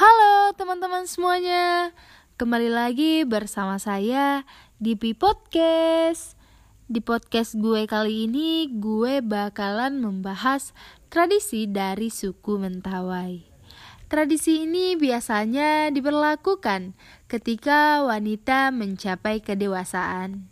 Halo teman-teman semuanya, kembali lagi bersama saya di Pi Podcast. Di podcast gue kali ini, gue bakalan membahas tradisi dari suku Mentawai. Tradisi ini biasanya diberlakukan ketika wanita mencapai kedewasaan.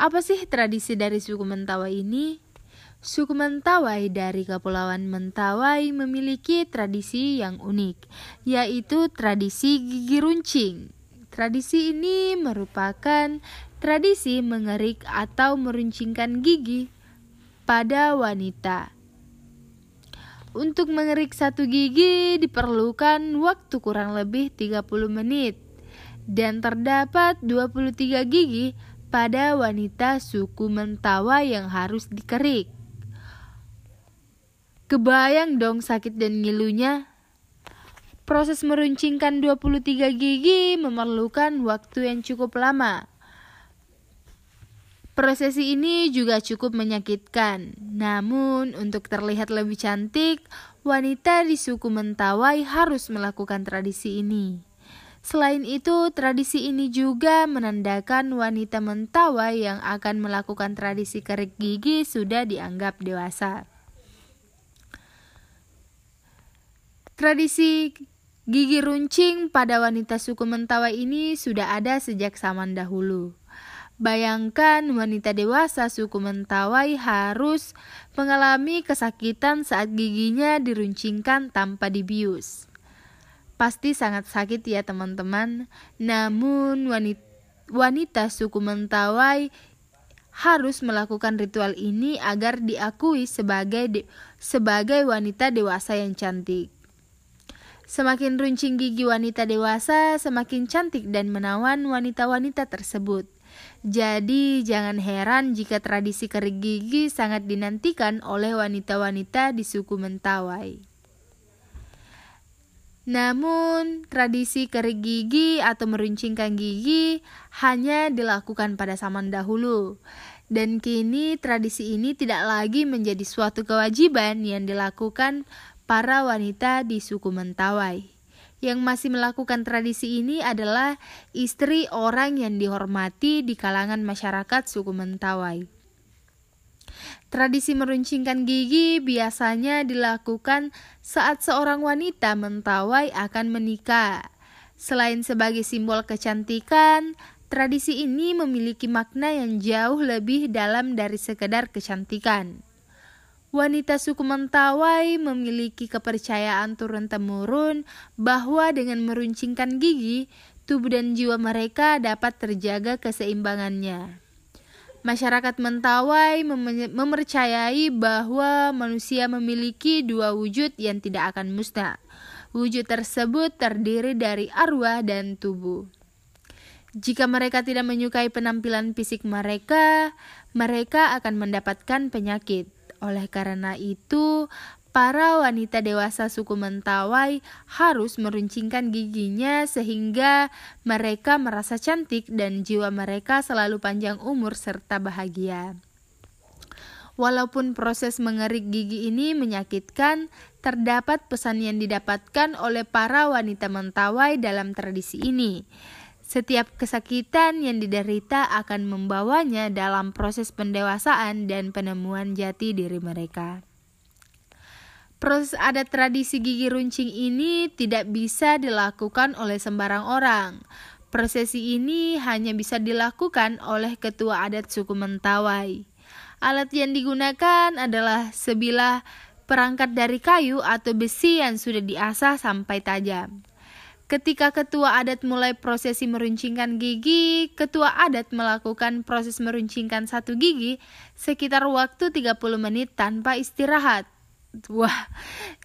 Apa sih tradisi dari suku Mentawai ini? Suku Mentawai dari Kepulauan Mentawai memiliki tradisi yang unik, yaitu tradisi gigi runcing. Tradisi ini merupakan tradisi mengerik atau meruncingkan gigi pada wanita. Untuk mengerik satu gigi diperlukan waktu kurang lebih 30 menit dan terdapat 23 gigi pada wanita suku Mentawai yang harus dikerik. Kebayang dong sakit dan ngilunya. Proses meruncingkan 23 gigi memerlukan waktu yang cukup lama. Prosesi ini juga cukup menyakitkan. Namun, untuk terlihat lebih cantik, wanita di suku Mentawai harus melakukan tradisi ini. Selain itu, tradisi ini juga menandakan wanita Mentawai yang akan melakukan tradisi kerik gigi sudah dianggap dewasa. Tradisi gigi runcing pada wanita suku Mentawai ini sudah ada sejak zaman dahulu. Bayangkan wanita dewasa suku Mentawai harus mengalami kesakitan saat giginya diruncingkan tanpa dibius. Pasti sangat sakit ya teman-teman. Namun wanita, wanita suku Mentawai harus melakukan ritual ini agar diakui sebagai de, sebagai wanita dewasa yang cantik. Semakin runcing gigi wanita dewasa, semakin cantik dan menawan wanita-wanita tersebut. Jadi, jangan heran jika tradisi kerik gigi sangat dinantikan oleh wanita-wanita di suku Mentawai. Namun, tradisi kerik gigi atau meruncingkan gigi hanya dilakukan pada zaman dahulu. Dan kini tradisi ini tidak lagi menjadi suatu kewajiban yang dilakukan para wanita di suku Mentawai. Yang masih melakukan tradisi ini adalah istri orang yang dihormati di kalangan masyarakat suku Mentawai. Tradisi meruncingkan gigi biasanya dilakukan saat seorang wanita Mentawai akan menikah. Selain sebagai simbol kecantikan, tradisi ini memiliki makna yang jauh lebih dalam dari sekedar kecantikan. Wanita suku Mentawai memiliki kepercayaan turun-temurun bahwa dengan meruncingkan gigi, tubuh dan jiwa mereka dapat terjaga keseimbangannya. Masyarakat Mentawai mem mempercayai bahwa manusia memiliki dua wujud yang tidak akan musnah. Wujud tersebut terdiri dari arwah dan tubuh. Jika mereka tidak menyukai penampilan fisik mereka, mereka akan mendapatkan penyakit. Oleh karena itu, para wanita dewasa suku Mentawai harus meruncingkan giginya sehingga mereka merasa cantik dan jiwa mereka selalu panjang umur serta bahagia. Walaupun proses mengerik gigi ini menyakitkan, terdapat pesan yang didapatkan oleh para wanita Mentawai dalam tradisi ini. Setiap kesakitan yang diderita akan membawanya dalam proses pendewasaan dan penemuan jati diri mereka. Proses adat tradisi gigi runcing ini tidak bisa dilakukan oleh sembarang orang. Prosesi ini hanya bisa dilakukan oleh ketua adat suku Mentawai. Alat yang digunakan adalah sebilah perangkat dari kayu atau besi yang sudah diasah sampai tajam. Ketika ketua adat mulai prosesi meruncingkan gigi, ketua adat melakukan proses meruncingkan satu gigi sekitar waktu 30 menit tanpa istirahat. Wah,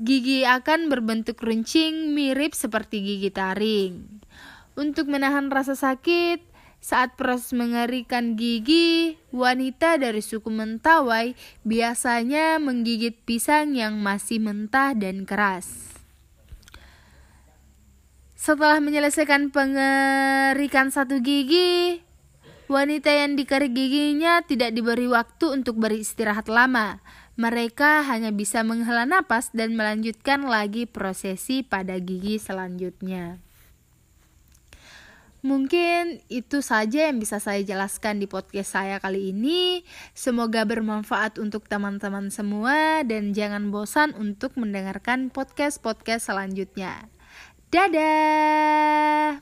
gigi akan berbentuk runcing mirip seperti gigi taring. Untuk menahan rasa sakit, saat proses mengerikan gigi, wanita dari suku Mentawai biasanya menggigit pisang yang masih mentah dan keras. Setelah menyelesaikan pengerikan satu gigi, wanita yang dikerik giginya tidak diberi waktu untuk beristirahat lama. Mereka hanya bisa menghela napas dan melanjutkan lagi prosesi pada gigi selanjutnya. Mungkin itu saja yang bisa saya jelaskan di podcast saya kali ini. Semoga bermanfaat untuk teman-teman semua dan jangan bosan untuk mendengarkan podcast-podcast selanjutnya. Dadah.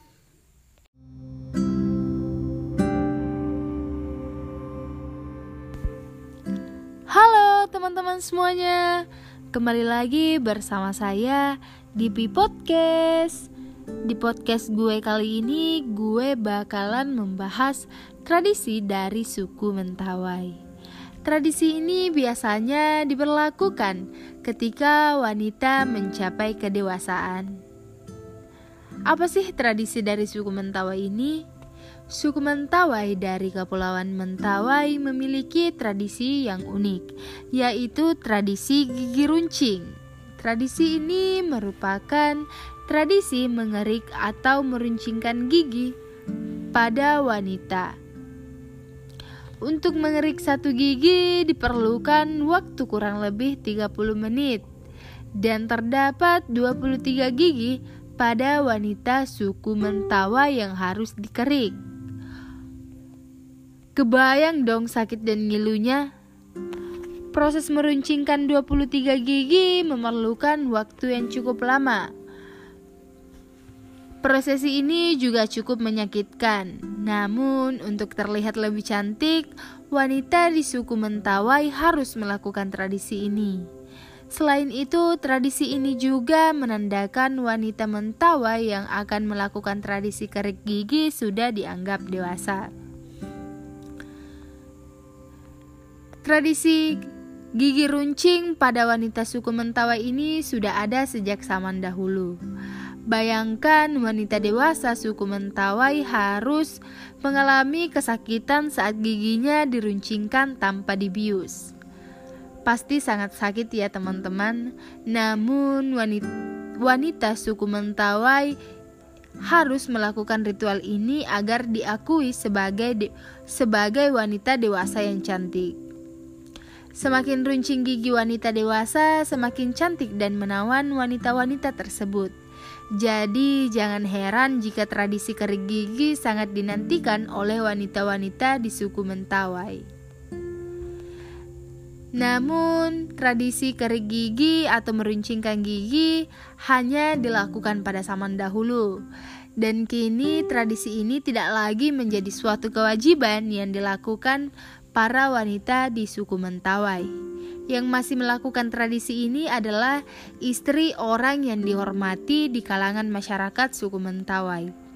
Halo teman-teman semuanya. Kembali lagi bersama saya di Pi Podcast. Di podcast gue kali ini, gue bakalan membahas tradisi dari suku Mentawai. Tradisi ini biasanya diberlakukan ketika wanita mencapai kedewasaan. Apa sih tradisi dari suku Mentawai ini? Suku Mentawai dari Kepulauan Mentawai memiliki tradisi yang unik, yaitu tradisi gigi runcing. Tradisi ini merupakan Tradisi mengerik atau meruncingkan gigi pada wanita. Untuk mengerik satu gigi diperlukan waktu kurang lebih 30 menit dan terdapat 23 gigi pada wanita suku Mentawai yang harus dikerik. Kebayang dong sakit dan ngilunya. Proses meruncingkan 23 gigi memerlukan waktu yang cukup lama. Prosesi ini juga cukup menyakitkan. Namun, untuk terlihat lebih cantik, wanita di suku Mentawai harus melakukan tradisi ini. Selain itu, tradisi ini juga menandakan wanita Mentawai yang akan melakukan tradisi kerik gigi sudah dianggap dewasa. Tradisi gigi runcing pada wanita suku Mentawai ini sudah ada sejak zaman dahulu. Bayangkan wanita dewasa suku Mentawai harus mengalami kesakitan saat giginya diruncingkan tanpa dibius. Pasti sangat sakit ya teman-teman. Namun wanita, wanita suku Mentawai harus melakukan ritual ini agar diakui sebagai de, sebagai wanita dewasa yang cantik. Semakin runcing gigi wanita dewasa, semakin cantik dan menawan wanita-wanita tersebut. Jadi, jangan heran jika tradisi kerik gigi sangat dinantikan oleh wanita-wanita di suku Mentawai. Namun, tradisi kerik gigi atau meruncingkan gigi hanya dilakukan pada zaman dahulu. Dan kini tradisi ini tidak lagi menjadi suatu kewajiban yang dilakukan para wanita di suku Mentawai. Yang masih melakukan tradisi ini adalah istri orang yang dihormati di kalangan masyarakat suku Mentawai.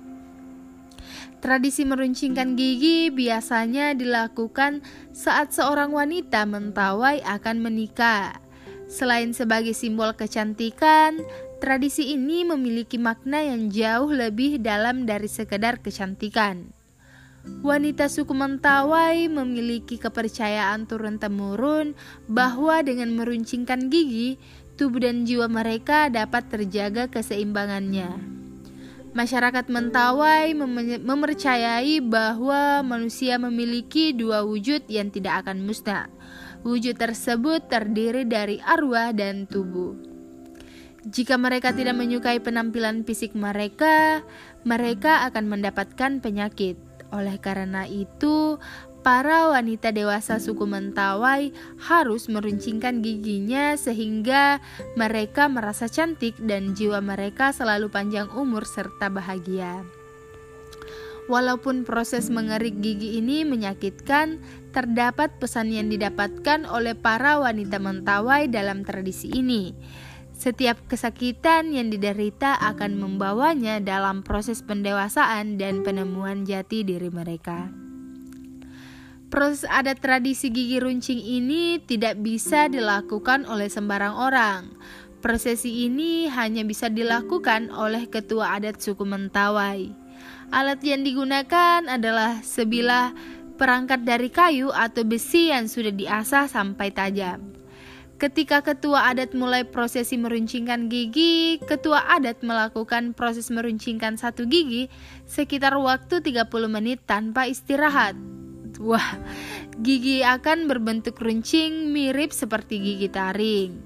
Tradisi meruncingkan gigi biasanya dilakukan saat seorang wanita Mentawai akan menikah. Selain sebagai simbol kecantikan, tradisi ini memiliki makna yang jauh lebih dalam dari sekedar kecantikan. Wanita suku Mentawai memiliki kepercayaan turun-temurun bahwa dengan meruncingkan gigi, tubuh dan jiwa mereka dapat terjaga keseimbangannya. Masyarakat Mentawai mem mempercayai bahwa manusia memiliki dua wujud yang tidak akan musnah. Wujud tersebut terdiri dari arwah dan tubuh. Jika mereka tidak menyukai penampilan fisik mereka, mereka akan mendapatkan penyakit. Oleh karena itu, para wanita dewasa suku Mentawai harus meruncingkan giginya sehingga mereka merasa cantik dan jiwa mereka selalu panjang umur serta bahagia. Walaupun proses mengerik gigi ini menyakitkan, terdapat pesan yang didapatkan oleh para wanita Mentawai dalam tradisi ini setiap kesakitan yang diderita akan membawanya dalam proses pendewasaan dan penemuan jati diri mereka. Proses adat tradisi gigi runcing ini tidak bisa dilakukan oleh sembarang orang. Prosesi ini hanya bisa dilakukan oleh ketua adat suku Mentawai. Alat yang digunakan adalah sebilah perangkat dari kayu atau besi yang sudah diasah sampai tajam. Ketika ketua adat mulai prosesi meruncingkan gigi, ketua adat melakukan proses meruncingkan satu gigi sekitar waktu 30 menit tanpa istirahat. Wah, Gigi akan berbentuk runcing mirip seperti gigi taring.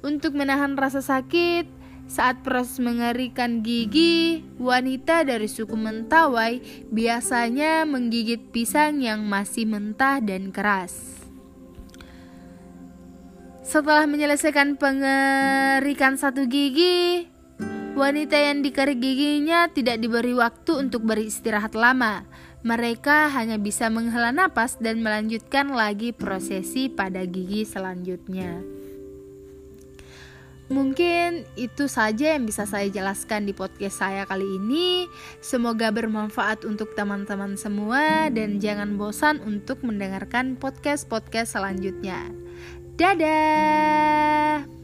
Untuk menahan rasa sakit, saat proses mengerikan gigi, wanita dari suku Mentawai biasanya menggigit pisang yang masih mentah dan keras. Setelah menyelesaikan pengerikan satu gigi, wanita yang dikerik giginya tidak diberi waktu untuk beristirahat lama. Mereka hanya bisa menghela napas dan melanjutkan lagi prosesi pada gigi selanjutnya. Mungkin itu saja yang bisa saya jelaskan di podcast saya kali ini. Semoga bermanfaat untuk teman-teman semua dan jangan bosan untuk mendengarkan podcast-podcast selanjutnya. Dadah.